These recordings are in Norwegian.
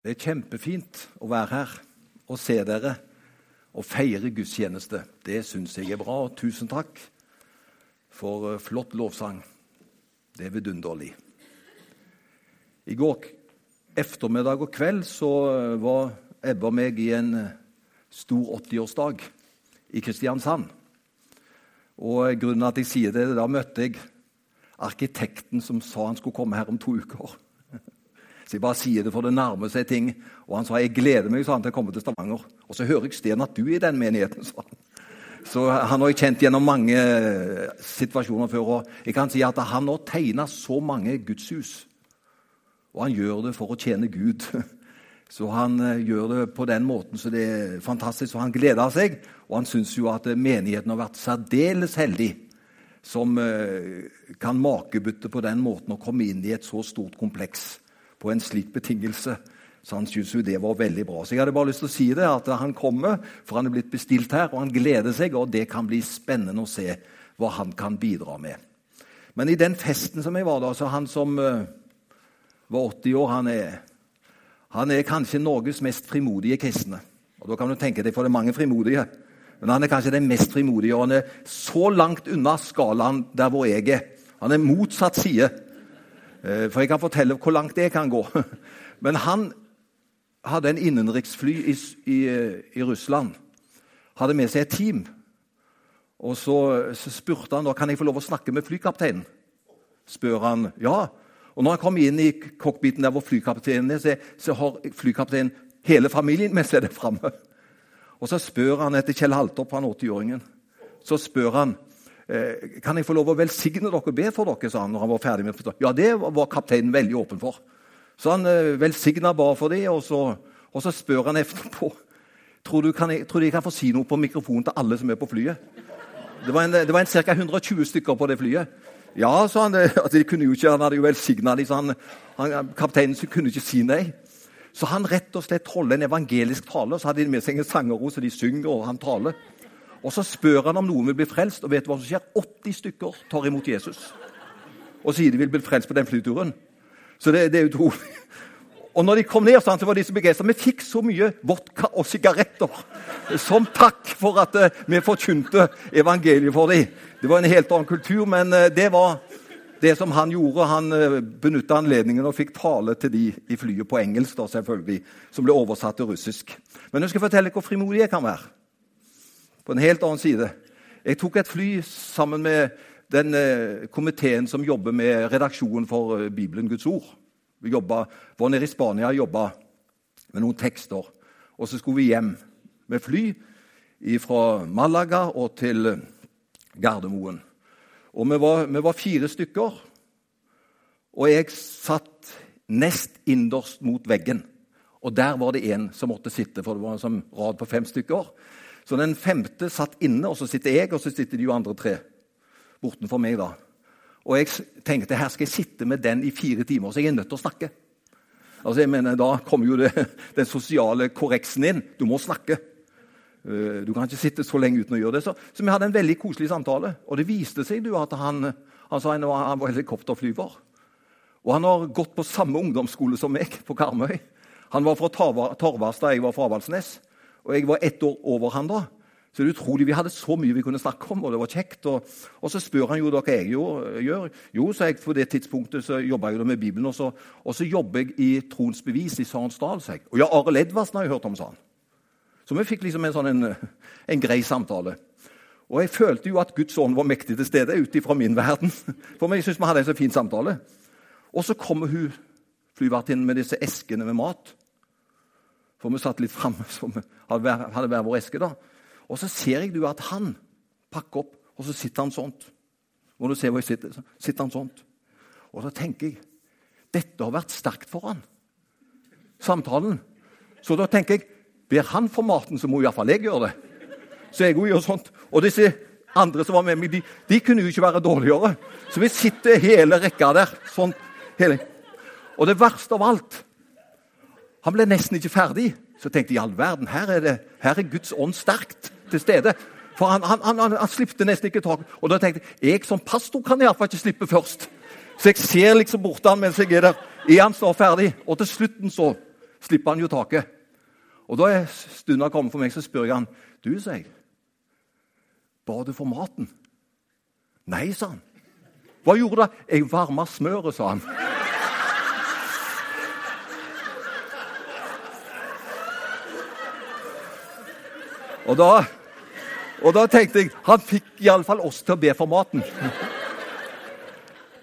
Det er kjempefint å være her og se dere og feire gudstjeneste. Det syns jeg er bra. og Tusen takk for eh, flott lovsang. Det er vidunderlig. I går ettermiddag og kveld så eh, var Ebba og meg i en eh, stor 80-årsdag i Kristiansand. Og grunnen til at jeg sier det, Da møtte jeg arkitekten som sa han skulle komme her om to uker. Så jeg bare sier det, for det nærmer seg ting. Og han sa jeg gleder meg sa han, til å komme til Stavanger. Og så hører jeg Sten at du er i den menigheten. sa han. Så han har jeg kjent gjennom mange eh, situasjoner før. og jeg kan si at Han har tegna så mange gudshus. Og han gjør det for å tjene Gud. Så han eh, gjør det på den måten, så det er fantastisk. Og han gleder seg, og han syns jo at menigheten har vært særdeles heldig som eh, kan makebytte på den måten å komme inn i et så stort kompleks på en slik betingelse. Så han syntes jo det var veldig bra. Så jeg hadde bare lyst til å si det, at han kommer, for han er blitt bestilt her, og han gleder seg, og det kan bli spennende å se hva han kan bidra med. Men i den festen som jeg var da, så han som uh, var 80 år, han er, han er kanskje Norges mest frimodige kristne. Og Da kan du tenke deg, for det er mange frimodige. Men han er kanskje den mest frimodige, og han er så langt unna skalaen der hvor jeg er. Han er motsatt side. Eh, for jeg kan fortelle hvor langt det kan gå. Men han hadde en innenriksfly i, i, i, Russland. Hadde med seg et team. Og så, så spurte han da, kan jeg få lov å snakke med flykapteinen. Spør han ja. Og når han kom inn i cockpiten der hvor flykapteinen er, så, så har flykapteinen hele familien med seg der framme. Og så spør han etter Kjell Haltorp, han 80-åringen. Så spør han Eh, kan jeg få lov å velsigne dere og be for dere, sa han når han var ferdig med å. Ja, det var kapteinen veldig åpen for. Så han eh, velsigna bare for det, og så, og så spør han etterpå tror du, kan jeg, tror du jeg kan få si noe på mikrofonen til alle som er på flyet. Det var, var ca. 120 stykker på det flyet. Ja, sa han. Altså, de kunne jo ikke, Han hadde jo velsigna dem, så han, han, kapteinen kunne ikke si nei. Så han rett og slett holdt en evangelisk tale, og så hadde de med seg en sangerro, så de synger, og han taler. Og Så spør han om noen vil bli frelst, og vet du hva som skjer? 80 stykker tar imot Jesus og sier de vil bli frelst på den flyturen. Så det, det er utrolig. Og når de kom ned, så var de så begeistra. Vi fikk så mye vodka og sigaretter som takk for at uh, vi forkynte evangeliet for dem. Det var en helt annen kultur, men uh, det var det som han gjorde. Han eh, benytta anledningen og fikk tale til de i flyet på engelsk, da, selvfølgelig, som ble oversatt til russisk. Men jeg skal fortelle hvor frimodig jeg kan være på en helt annen side. Jeg tok et fly sammen med den eh, komiteen som jobber med redaksjonen for eh, Bibelen, Guds ord. Vi jobbet, var nede i Spania og jobba med noen tekster. Og så skulle vi hjem med fly fra Malaga og til Gardermoen. Og vi var, vi var fire stykker. Og jeg satt nest innerst mot veggen. Og der var det en som måtte sitte, for det var en rad på fem stykker. Så den femte satt inne, og så sitter jeg, og så sitter de jo andre tre bortenfor meg. da. Og jeg tenkte her skal jeg sitte med den i fire timer, så jeg er nødt til å snakke. Altså jeg mener, Da kommer jo det, den sosiale korreksen inn. Du må snakke. Eh, du kan ikke sitte så lenge uten å gjøre det. Så, så vi hadde en veldig koselig samtale. Og det viste seg du, at han, han sa han var helikopterflyver. Og han har gått på samme ungdomsskole som meg, på Karmøy. Han var fra Torvastad, jeg var fra Avaldsnes. Og jeg var ett år over han da. Så det er utrolig, Vi hadde så mye vi kunne snakke om, og det var kjekt. Og, og så spør han jo hva jeg gjør. Jo, så jeg, på det tidspunktet så jobba jeg med Bibelen, og så, og så jobber jeg i Troens bevis i Sarensdal. sa jeg. Og ja, Arild Edvardsen har jeg hørt om, sa han. Så vi fikk liksom en sånn en, en grei samtale. Og jeg følte jo at Guds ånd var mektig til stede ut ifra min verden. For jeg syns vi hadde en så fin samtale. Og så kommer hun flyvertinnen med disse eskene med mat. For vi satt litt framme, så vi hadde hver vår eske. da. Og så ser jeg du at han pakker opp, og så sitter han sånt. Må du se hvor jeg sitter? Så sitter han sånt. Og så tenker jeg dette har vært sterkt for han. Samtalen. Så da tenker jeg ber han for maten, så må iallfall jeg gjøre det. Så jeg gjør sånt. Og disse andre som var med meg, de, de kunne jo ikke være dårligere. Så vi sitter hele rekka der. sånn hele. Og det verste av alt han ble nesten ikke ferdig. Så tenkte jeg i all verden, her er, det, her er Guds ånd sterkt til stede. For han, han, han, han slipte nesten ikke tak. Og da tenkte jeg jeg som pastor kan iallfall ikke slippe først. Så jeg ser liksom bort han mens jeg er der. Er han snart ferdig? Og til slutten så, slipper han jo taket. Og Da er stunda kommet for meg, så spør jeg han, du, sier jeg, ba du for maten? Nei, sa han. Hva gjorde du? Jeg varma smøret, sa han. Og da, og da tenkte jeg han fikk iallfall oss til å be for maten.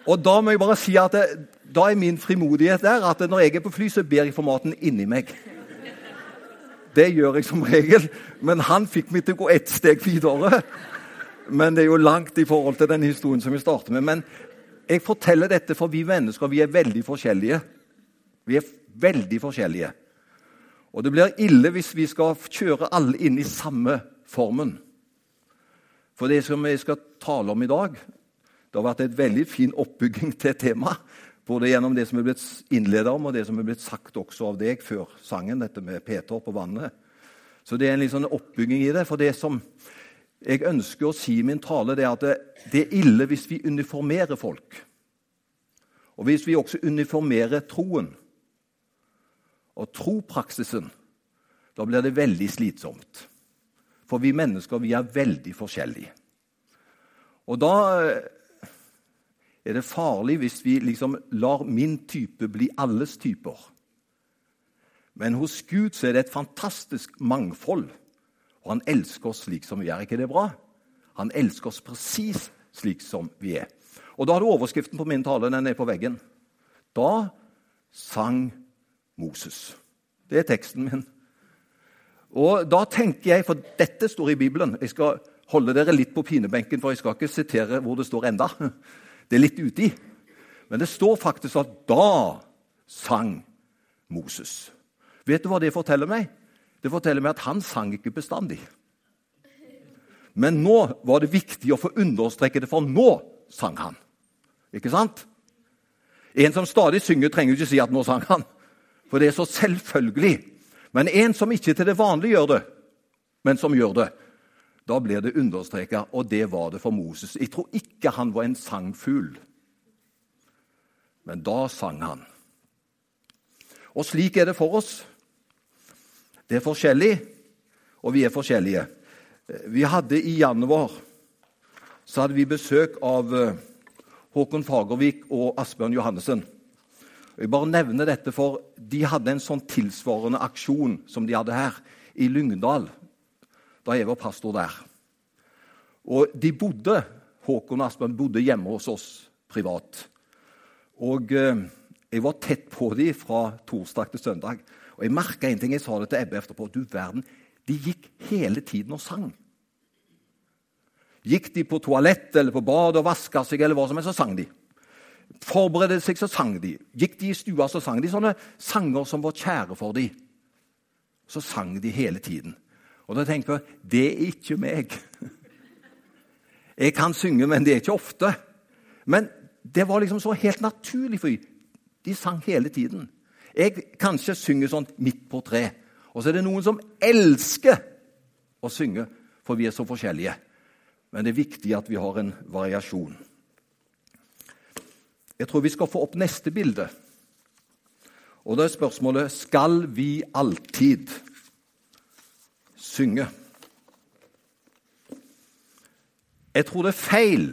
Og da må jeg bare si at det, da er min frimodighet der at når jeg er på fly, så ber jeg for maten inni meg. Det gjør jeg som regel, men han fikk meg til å gå ett steg videre. Men det er jo langt i forhold til den historien som vi starter med. Men jeg forteller dette for vi mennesker vi er veldig forskjellige. Vi er veldig forskjellige. Og det blir ille hvis vi skal kjøre alle inn i samme formen. For det som jeg skal tale om i dag, det har vært et veldig fin oppbygging til temaet. Både gjennom det som er blitt innledet om, og det som er blitt sagt også av deg før sangen, dette med Peter på vannet. Så det er en litt sånn oppbygging i det. For det som jeg ønsker å si i min tale, det er at det, er ille hvis vi uniformerer folk. Og hvis vi også uniformerer troen og tropraksisen, da blir det veldig slitsomt. For vi mennesker vi er veldig forskjellige. Og da er det farlig hvis vi liksom lar min type bli alles typer. Men hos Gud er det et fantastisk mangfold, og han elsker oss slik som vi er. ikke det bra? Han elsker oss presis slik som vi er. Og Da har du overskriften på min tale. Den er på veggen. Da sang Moses. Det er teksten min. Og da tenker jeg, For dette står i Bibelen. Jeg skal holde dere litt på pinebenken, for jeg skal ikke sitere hvor det står enda. Det er litt uti. Men det står faktisk at da sang Moses. Vet du hva det forteller meg? Det forteller meg at han sang ikke bestandig. Men nå var det viktig å få understreke det, for nå sang han. Ikke sant? En som stadig synger, trenger ikke si at 'nå sang han', for det er så selvfølgelig. Men en som ikke til det vanlige gjør det, men som gjør det, da blir det understreka, og det var det for Moses. Jeg tror ikke han var en sangfugl, men da sang han. Og slik er det for oss. Det er forskjellig, og vi er forskjellige. Vi hadde I januar så hadde vi besøk av eh, Håkon Fagervik og Asbjørn Johannessen. Jeg bare nevner dette, for De hadde en sånn tilsvarende aksjon som de hadde her, i Lyngdal da jeg var pastor der. Og de bodde, Håkon og Aspen bodde hjemme hos oss privat. Og eh, jeg var tett på dem fra torsdag til søndag. Og jeg merka en ting. Jeg sa det til Ebbe etterpå. Du verden, de gikk hele tiden og sang. Gikk de på toalett eller på bad og vaska seg, eller hva som helst, så sang de. Forberedte seg, så sang de. Gikk de i stua, så sang de sånne sanger som var kjære for dem. Så sang de hele tiden. Og da tenker jeg det er ikke meg. Jeg kan synge, men det er ikke ofte. Men det var liksom så helt naturlig for dem. De sang hele tiden. Jeg kanskje synger sånn midt på tre. Og så er det noen som elsker å synge, for vi er så forskjellige. Men det er viktig at vi har en variasjon. Jeg tror vi skal få opp neste bilde. Og da er spørsmålet skal vi alltid synge. Jeg tror det er feil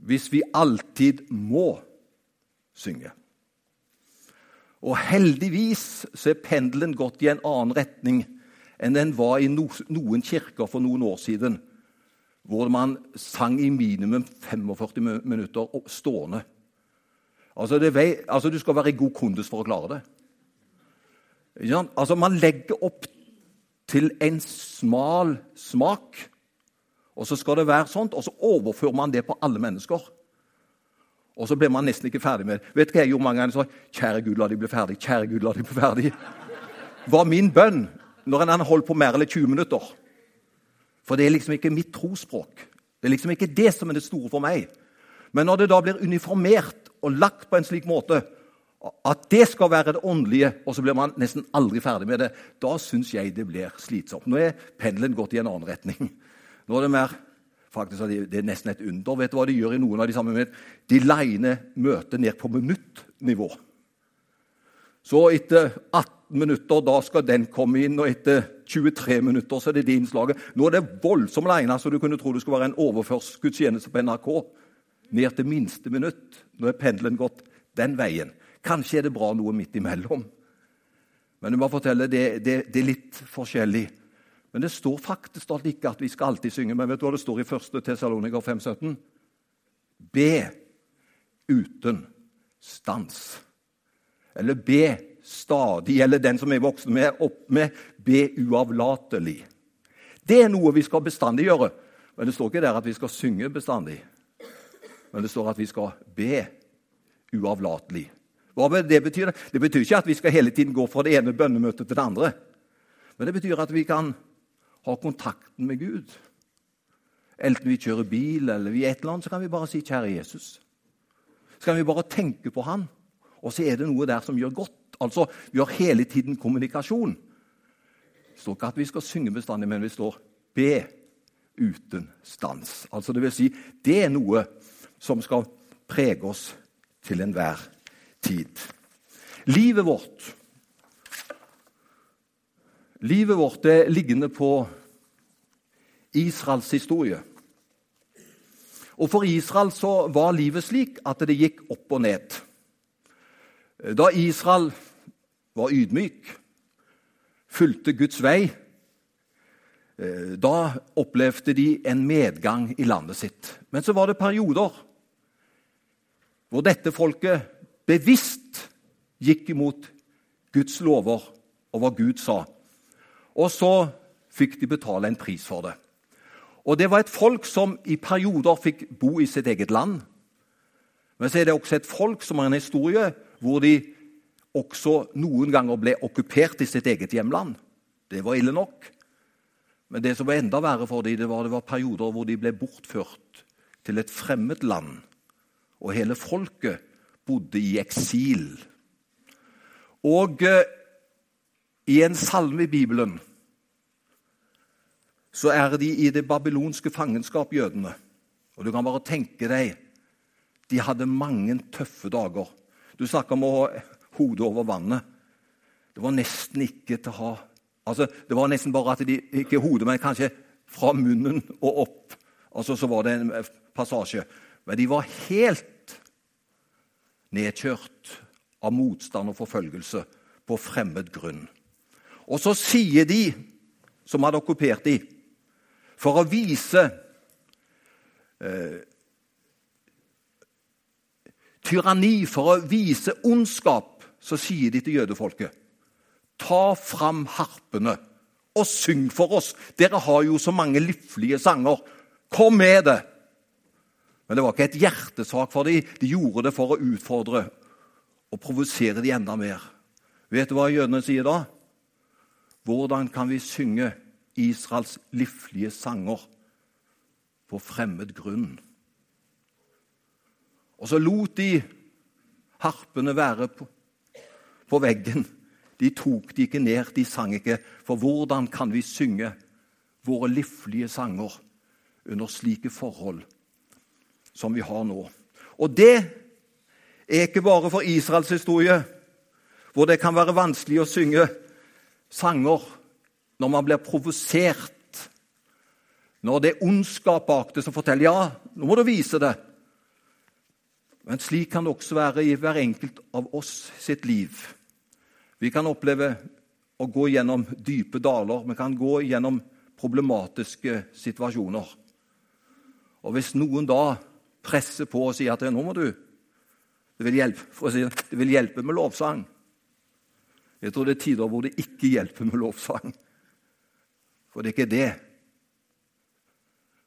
hvis vi alltid må synge. Og heldigvis så er pendelen gått i en annen retning enn den var i noen kirker for noen år siden, hvor man sang i minimum 45 minutter stående. Altså, vei, altså Du skal være i god kondis for å klare det. Altså, Man legger opp til en smal smak, og så skal det være sånt, og så overfører man det på alle mennesker. Og så blir man nesten ikke ferdig med det. Vet du hva jeg gjorde mange ganger? Så, Kjære Gud, la de bli ferdig. Kjære Gud, la de bli ferdig. var min bønn når en holdt på mer eller 20 minutter. For det er liksom ikke mitt trosspråk. Det er liksom ikke det som er det store for meg. Men når det da blir uniformert og lagt på en slik måte at det skal være det åndelige, og så blir man nesten aldri ferdig med det, da syns jeg det blir slitsomt. Nå er pendelen gått i en annen retning. Nå er det mer faktisk Det er nesten et under. Vet du hva de gjør i noen av de samme møtene? De liner møtet ned på minuttnivå. Så etter 18 minutter da skal den komme inn, og etter 23 minutter så er det det innslaget. Nå er det voldsomt alene, så du kunne tro det skulle være en overførselsgudstjeneste på NRK. Ned til minste minutt. Nå er pendelen gått den veien. Kanskje er det bra noe midt imellom. Men jeg må fortelle, det, det, det er litt forskjellig. Men det står faktisk ikke at vi skal alltid synge. Men vet du hva det står i 1. Tessalonika 5,17? Be uten stans. Eller be stadig. Eller den som er voksen med, opp med be uavlatelig. Det er noe vi skal bestandig gjøre. Men det står ikke der at vi skal synge bestandig. Men det står at vi skal be uavlatelig. Hva det betyr? Det betyr ikke at vi skal hele tiden gå fra det ene bønnemøtet til det andre. Men det betyr at vi kan ha kontakten med Gud. Enten vi kjører bil eller vi er et eller annet, så kan vi bare si 'Kjære Jesus'. Så kan vi bare tenke på Han, og så er det noe der som gjør godt. Altså, Vi har hele tiden kommunikasjon. Det står ikke at vi skal synge bestandig, men vi står 'be uten stans'. Altså, det vil si, det er noe som skal prege oss til enhver tid. Livet vårt Livet vårt er liggende på Israels historie. Og For Israel så var livet slik at det gikk opp og ned. Da Israel var ydmyk, fulgte Guds vei, eh, da opplevde de en medgang i landet sitt. Men så var det perioder hvor dette folket bevisst gikk imot Guds lover og hva Gud sa. Og så fikk de betale en pris for det. Og Det var et folk som i perioder fikk bo i sitt eget land. Men så er det også et folk som har en historie hvor de også noen ganger ble okkupert i sitt eget hjemland. Det var ille nok. Men det som var enda verre for dem, det var, det var perioder hvor de ble bortført til et fremmed land. Og hele folket bodde i eksil. Og eh, i en salme i Bibelen så er de i det babylonske fangenskap, jødene. Og du kan bare tenke deg De hadde mange tøffe dager. Du snakker om å ha hodet over vannet. Det var nesten ikke til å ha Altså, Det var nesten bare at de Ikke hodet, men kanskje fra munnen og opp. Altså, Så var det en passasje. Men de var helt nedkjørt av motstand og forfølgelse på fremmed grunn. Og så sier de som hadde okkupert dem, for å vise eh, tyranni, for å vise ondskap, så sier de til jødefolket Ta fram harpene og syng for oss. Dere har jo så mange liflige sanger. Kom med det! Men det var ikke et hjertesak for dem. De gjorde det for å utfordre og provosere dem enda mer. Vet du hva jødene sier da? Hvordan kan vi synge Israels liflige sanger på fremmed grunn. Og så lot de harpene være på, på veggen. De tok de ikke ned, de sang ikke. For hvordan kan vi synge våre livlige sanger under slike forhold som vi har nå? Og det er ikke bare for Israels historie, hvor det kan være vanskelig å synge sanger når man blir provosert, når det er ondskap bak det som forteller ja, nå må du vise det. Men slik kan det også være i hver enkelt av oss sitt liv. Vi kan oppleve å gå gjennom dype daler, vi kan gå gjennom problematiske situasjoner. Og Hvis noen da presser på og sier at nå må du det vil, hjelpe, si, det vil hjelpe med lovsang Jeg tror det er tider hvor det ikke hjelper med lovsang. For det er ikke det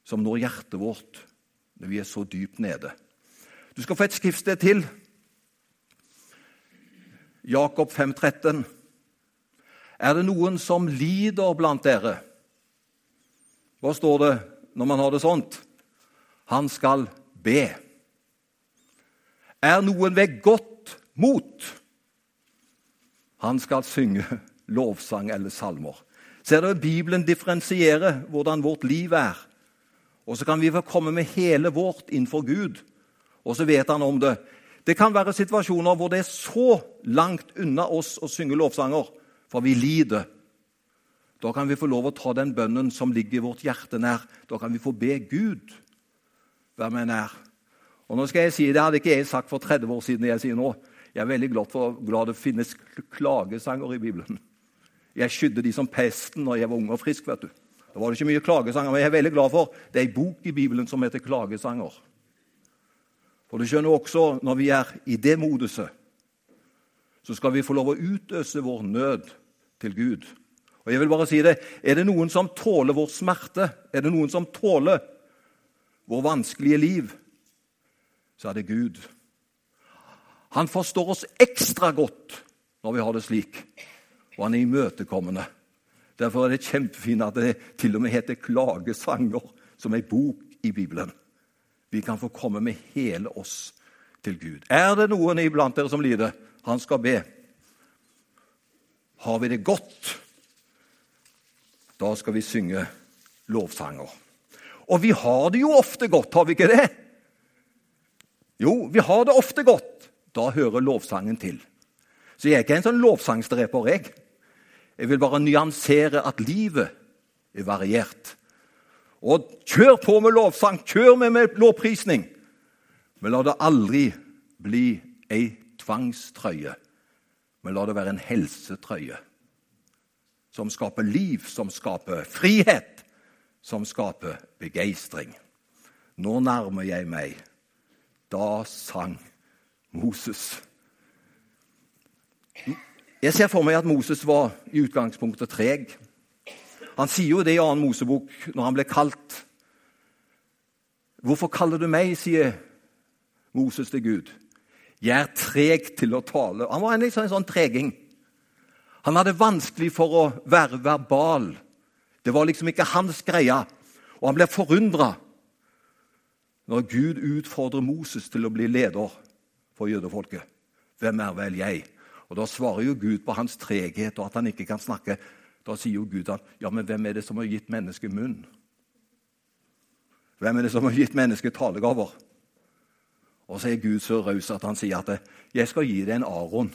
som når hjertet vårt når vi er så dypt nede. Du skal få et skriftsted til. Jakob 5,13. Er det noen som lider blant dere? Hva står det når man har det sånt? Han skal be. Er noen ved godt mot? Han skal synge lovsang eller salmer. Ser dere, Bibelen differensierer hvordan vårt liv er. Og så kan vi få komme med hele vårt innenfor Gud, og så vet han om det. Det kan være situasjoner hvor det er så langt unna oss å synge lovsanger, for vi lider. Da kan vi få lov å ta den bønnen som ligger i vårt hjerte nær. Da kan vi få be Gud være med nær. Og nå skal jeg si, Det hadde ikke jeg sagt for 30 år siden. Jeg sier nå. Jeg er veldig glad for glad det finnes klagesanger i Bibelen. Jeg skydde de som pesten når jeg var ung og frisk. vet du. Da var det ikke mye klagesanger, men jeg er veldig glad for det er en bok i Bibelen som heter Klagesanger. Og du skjønner også, når vi er i det moduset, så skal vi få lov å utøse vår nød til Gud. Og jeg vil bare si det, Er det noen som tåler vår smerte, er det noen som tåler vår vanskelige liv, så er det Gud. Han forstår oss ekstra godt når vi har det slik, og han er imøtekommende. Derfor er det kjempefint at det til og med heter klagesanger, som ei bok i Bibelen. Vi kan få komme med hele oss til Gud. Er det noen iblant dere som lider? Han skal be. Har vi det godt, da skal vi synge lovsanger. Og vi har det jo ofte godt, har vi ikke det? Jo, vi har det ofte godt. Da hører lovsangen til. Så jeg er ikke en sånn lovsangsdreper, jeg. Jeg vil bare nyansere at livet er variert. Og kjør på med lovsang, kjør med, med lovprisning. Men la det aldri bli ei tvangstrøye. Men la det være en helsetrøye som skaper liv, som skaper frihet, som skaper begeistring. Nå nærmer jeg meg. Da sang Moses. Jeg ser for meg at Moses var i utgangspunktet treg. Han sier jo det i annen Mosebok når han ble kalt. Hvorfor kaller du meg, sier Moses til Gud. Jeg er treg til å tale. Han var en, liksom en sånn treging. Han hadde vanskelig for å være verbal. Det var liksom ikke hans greie. Og han ble forundra når Gud utfordrer Moses til å bli leder for jødefolket. Hvem er vel jeg? Og Da svarer jo Gud på hans treghet og at han ikke kan snakke. Da sier jo Gud at ja, men hvem er det som har gitt mennesket munn? Hvem er det som har gitt mennesket talegaver? Og så er Gud så raus at han sier at jeg skal gi deg en Aron.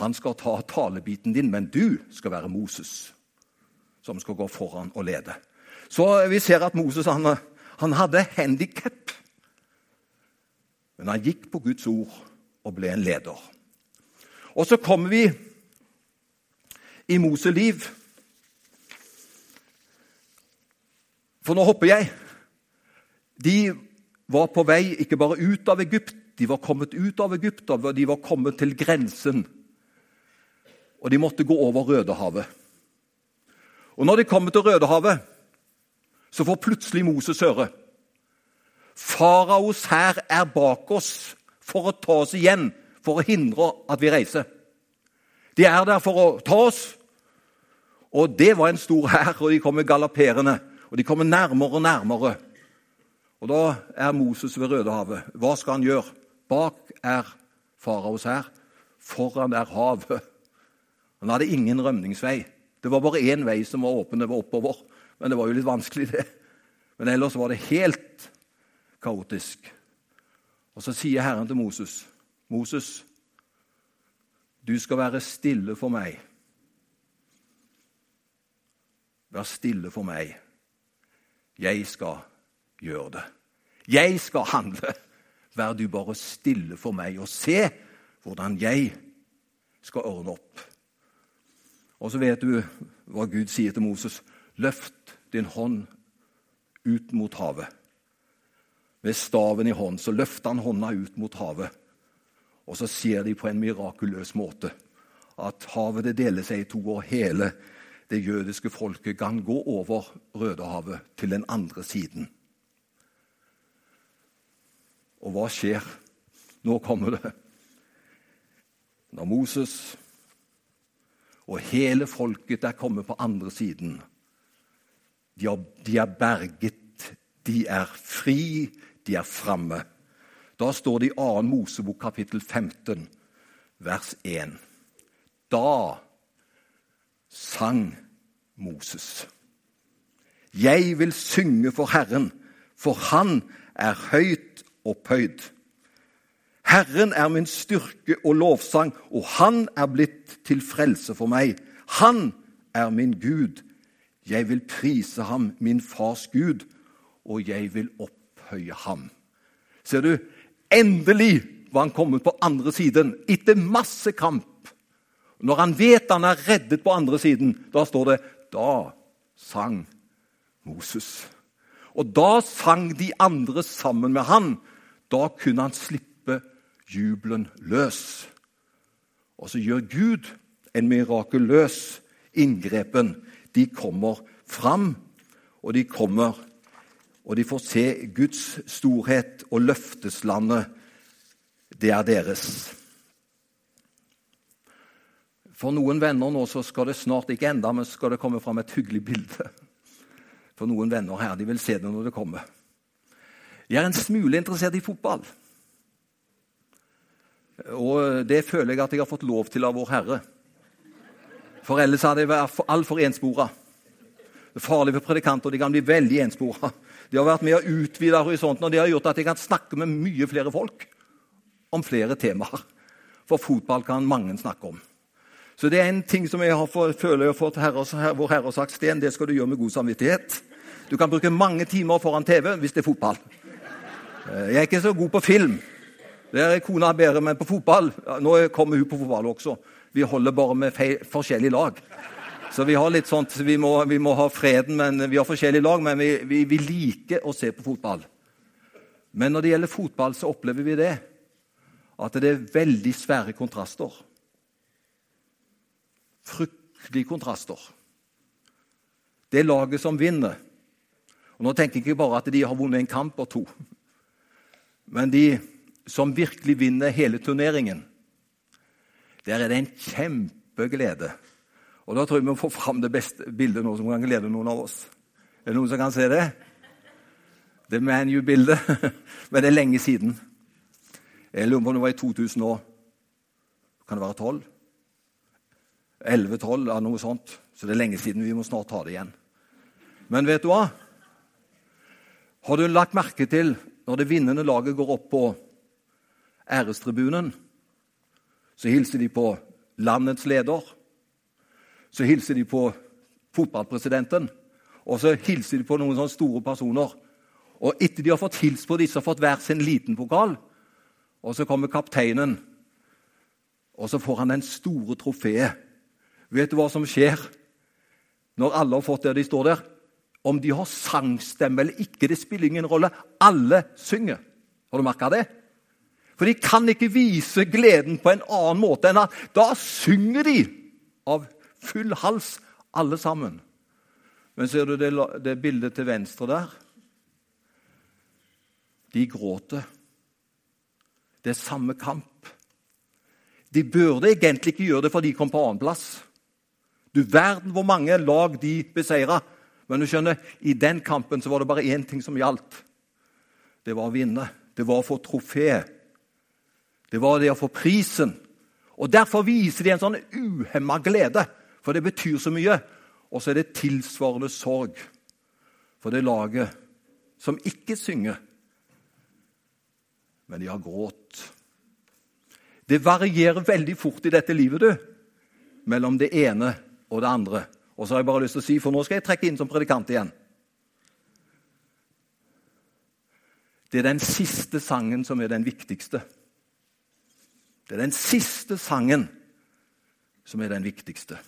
Han skal ta talebiten din, men du skal være Moses, som skal gå foran og lede. Så vi ser at Moses han, han hadde handikap. Men han gikk på Guds ord og ble en leder. Og så kommer vi i Moseliv. For nå hopper jeg. De var på vei ikke bare ut av Egypt, de var kommet ut av Egypt, de var kommet til grensen. Og de måtte gå over Rødehavet. Og når de kommer til Rødehavet, så får plutselig Moses høre Faraos hær er bak oss for å ta oss igjen for å hindre at vi reiser. De er der for å ta oss. Og det var en stor hær, og de kommer galopperende. Og de kommer nærmere og nærmere. Og da er Moses ved Rødehavet. Hva skal han gjøre? Bak er faraos hær. Foran er havet. Han hadde ingen rømningsvei. Det var bare én vei som var åpen, det var oppover. Men det var jo litt vanskelig, det. Men ellers var det helt kaotisk. Og så sier Herren til Moses Moses, du skal være stille for meg. Vær stille for meg. Jeg skal gjøre det. Jeg skal handle. Vær du bare stille for meg og se hvordan jeg skal ordne opp. Og så vet du hva Gud sier til Moses. Løft din hånd ut mot havet. Med staven i hånd så løfter han hånda ut mot havet. Og så ser de på en mirakuløs måte at havet det deler seg i to, og hele det jødiske folket kan gå over Rødehavet til den andre siden. Og hva skjer? Nå kommer det. Når Moses og hele folket er kommet på andre siden De er, de er berget, de er fri, de er framme. Da står det i 2. Mosebok kapittel 15, vers 1. Da sang Moses. Jeg vil synge for Herren, for Han er høyt opphøyd. Herren er min styrke og lovsang, og han er blitt til frelse for meg. Han er min Gud. Jeg vil prise ham, min fars Gud, og jeg vil opphøye ham. Ser du, endelig var han kommet på andre siden, etter masse kamp. Når han vet han er reddet på andre siden, da står det da sang Moses. Og da sang de andre sammen med han. Da kunne han slippe jubelen løs. Og så gjør Gud en mirakuløs inngrepen. De kommer fram, og de kommer og de får se Guds storhet og løfteslandet. Det er deres. For noen venner nå så skal det snart ikke enda, men skal det komme fram et hyggelig bilde. For noen venner her, de vil se det når det kommer. Jeg er en smule interessert i fotball. Og det føler jeg at jeg har fått lov til av Vår Herre. For ellers hadde jeg vært altfor enspora. Det er farlig for predikanter, de kan bli veldig enspora. De har vært med å utvide horisonten, og det har gjort at jeg kan snakke med mye flere folk om flere temaer. For fotball kan mange snakke om. Så det er en ting som jeg fått, føler jeg har fått herre, vår Herre har sagt, Sten, det skal du gjøre med god samvittighet. Du kan bruke mange timer foran TV hvis det er fotball. Eh, jeg er ikke så god på film. Det er kona bedre, men på fotball Nå kommer hun på fotball også. Vi holder bare med forskjellige lag. Så vi har litt sånt, vi må, vi må ha freden, men vi har forskjellige lag, men vi, vi, vi, liker å se på fotball. Men når det gjelder fotball, så opplever vi det. At det er veldig svære kontraster. Fryktelige kontraster. Det er laget som vinner og Nå tenker jeg ikke bare at de har vunnet en kamp og to. Men de som virkelig vinner hele turneringen, der er det en kjempeglede og Da tror jeg vi får få fram det beste bildet nå som kan glede noen av oss. Er det noen som kan se det? Det ManU-bildet. Men det er lenge siden. Jeg lurer på om det var i 2000 år. Kan det være 12? 11-12, eller noe sånt. Så det er lenge siden. Vi må snart ta det igjen. Men vet du hva? Har du lagt merke til når det vinnende laget går opp på ærestribunen, så hilser de på landets leder? så hilser de på fotballpresidenten. Og så hilser de på noen sånne store personer. Og etter de har fått hilst på disse og fått hver sin liten pokal, og så kommer kapteinen, og så får han den store trofeet. Vet du hva som skjer når alle har fått det de står der? Om de har sangstemme eller ikke, det spiller ingen rolle. Alle synger. Har du merka det? For de kan ikke vise gleden på en annen måte enn at da synger de av Full hals, alle sammen. Men ser du det, det bildet til venstre der? De gråter. Det er samme kamp. De burde egentlig ikke gjøre det, for de kom på annenplass. Du verden hvor mange lag de beseira. Men du skjønner, i den kampen så var det bare én ting som gjaldt. Det var å vinne. Det var å få trofé. Det var det å få prisen. Og Derfor viser de en sånn uhemma glede. For det betyr så mye. Og så er det tilsvarende sorg for det laget som ikke synger, men de har grått. Det varierer veldig fort i dette livet, du, mellom det ene det andre. Og så har jeg bare lyst til å si, for nå skal jeg trekke inn som predikant igjen. Det er den siste sangen som er den viktigste. Det er den siste sangen som er den viktigste.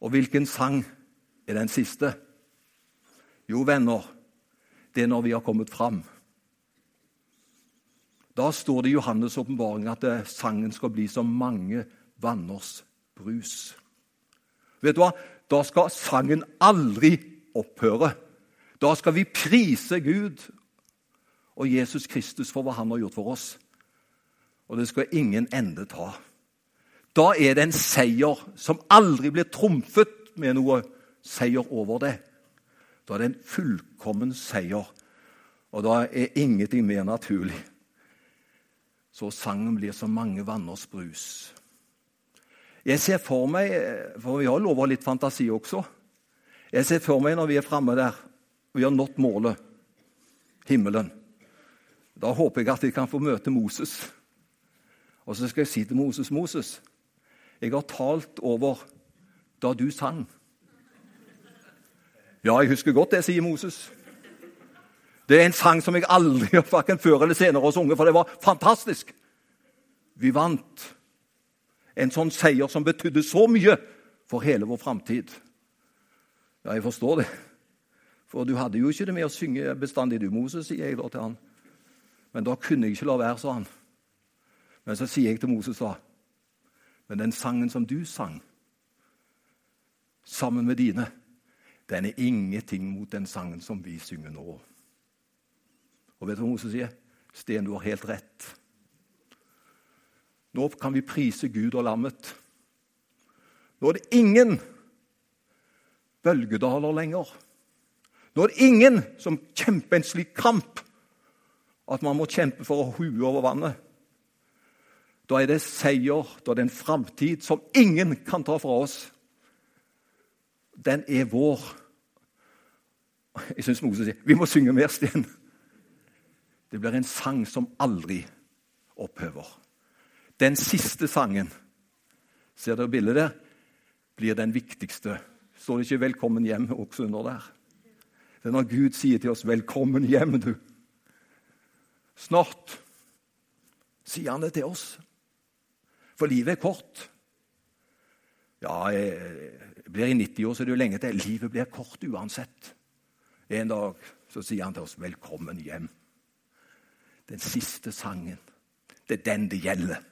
Og hvilken sang er den siste? Jo, venner, det er når vi har kommet fram. Da står det i Johannes' åpenbaring at sangen skal bli som mange vanners brus. Vet du hva? Da skal sangen aldri opphøre. Da skal vi prise Gud og Jesus Kristus for hva han har gjort for oss. Og det skal ingen ende ta. Da er det en seier som aldri blir trumfet med noe seier over det. Da er det en fullkommen seier, og da er ingenting mer naturlig. Så sangen blir som mange vanners brus. Jeg ser for meg, for vi har lov å ha litt fantasi også Jeg ser for meg når vi er framme der, vi har nådd målet, himmelen Da håper jeg at jeg kan få møte Moses. Og så skal jeg si til Moses Moses, jeg har talt over da du sang. Ja, jeg husker godt det, sier Moses. Det er en sang som jeg aldri verken før eller senere har sunget, for det var fantastisk. Vi vant en sånn seier som betydde så mye for hele vår framtid. Ja, jeg forstår det. For du hadde jo ikke det med å synge bestandig, du, Moses, sier jeg da til han. Men da kunne jeg ikke la være, sa han. Men så sier jeg til Moses da Men den sangen som du sang sammen med dine, den er ingenting mot den sangen som vi synger nå. Og vet du hva Moses sier? Sten, du har helt rett. Nå kan vi prise Gud og lammet. Nå er det ingen bølgedaler lenger. Nå er det ingen som kjemper en slik kamp at man må kjempe for å hue over vannet. Da er det seier, da er det en framtid som ingen kan ta fra oss. Den er vår. Jeg syns Moses sier vi må synge mer, Sten. Det blir en sang som aldri opphøver. Den siste sangen, ser dere bildet der, blir den viktigste. Står det ikke 'velkommen hjem' også under der? Det er når Gud sier til oss 'velkommen hjem', du. Snart sier han det til oss. For livet er kort. Ja, jeg blir i 90 år, så er det jo lenge til. Livet blir kort uansett. En dag så sier han til oss 'velkommen hjem'. Den siste sangen. Det er den det gjelder.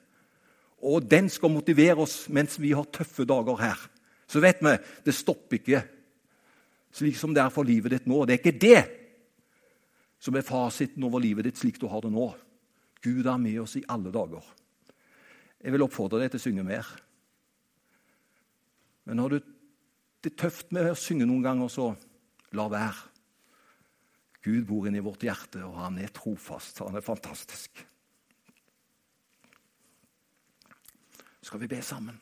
Og den skal motivere oss mens vi har tøffe dager her. Så vet vi det stopper ikke slik som det er for livet ditt nå. Det er ikke det som er fasiten over livet ditt slik du har det nå. Gud er med oss i alle dager. Jeg vil oppfordre deg til å synge mer. Men har du, det tøft med å synge noen ganger, så la være. Gud bor inni vårt hjerte, og han er trofast. Han er fantastisk. Skal vi be sammen?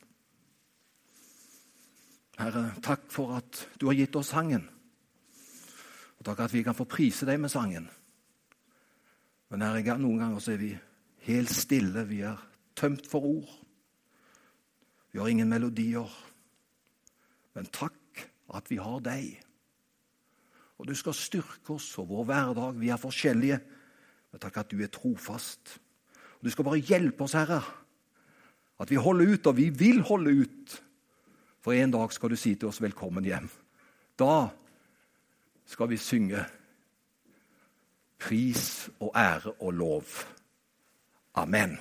Herre, takk for at du har gitt oss sangen. Og takk at vi kan få prise deg med sangen. Men herre, noen ganger så er vi helt stille. Vi er tømt for ord. Vi har ingen melodier. Men takk at vi har deg. Og du skal styrke oss og vår hverdag. Vi er forskjellige. Men takk at du er trofast. Og Du skal bare hjelpe oss, Herre. At vi holder ut, og vi vil holde ut for en dag skal du si til oss 'velkommen hjem'. Da skal vi synge pris og ære og lov. Amen.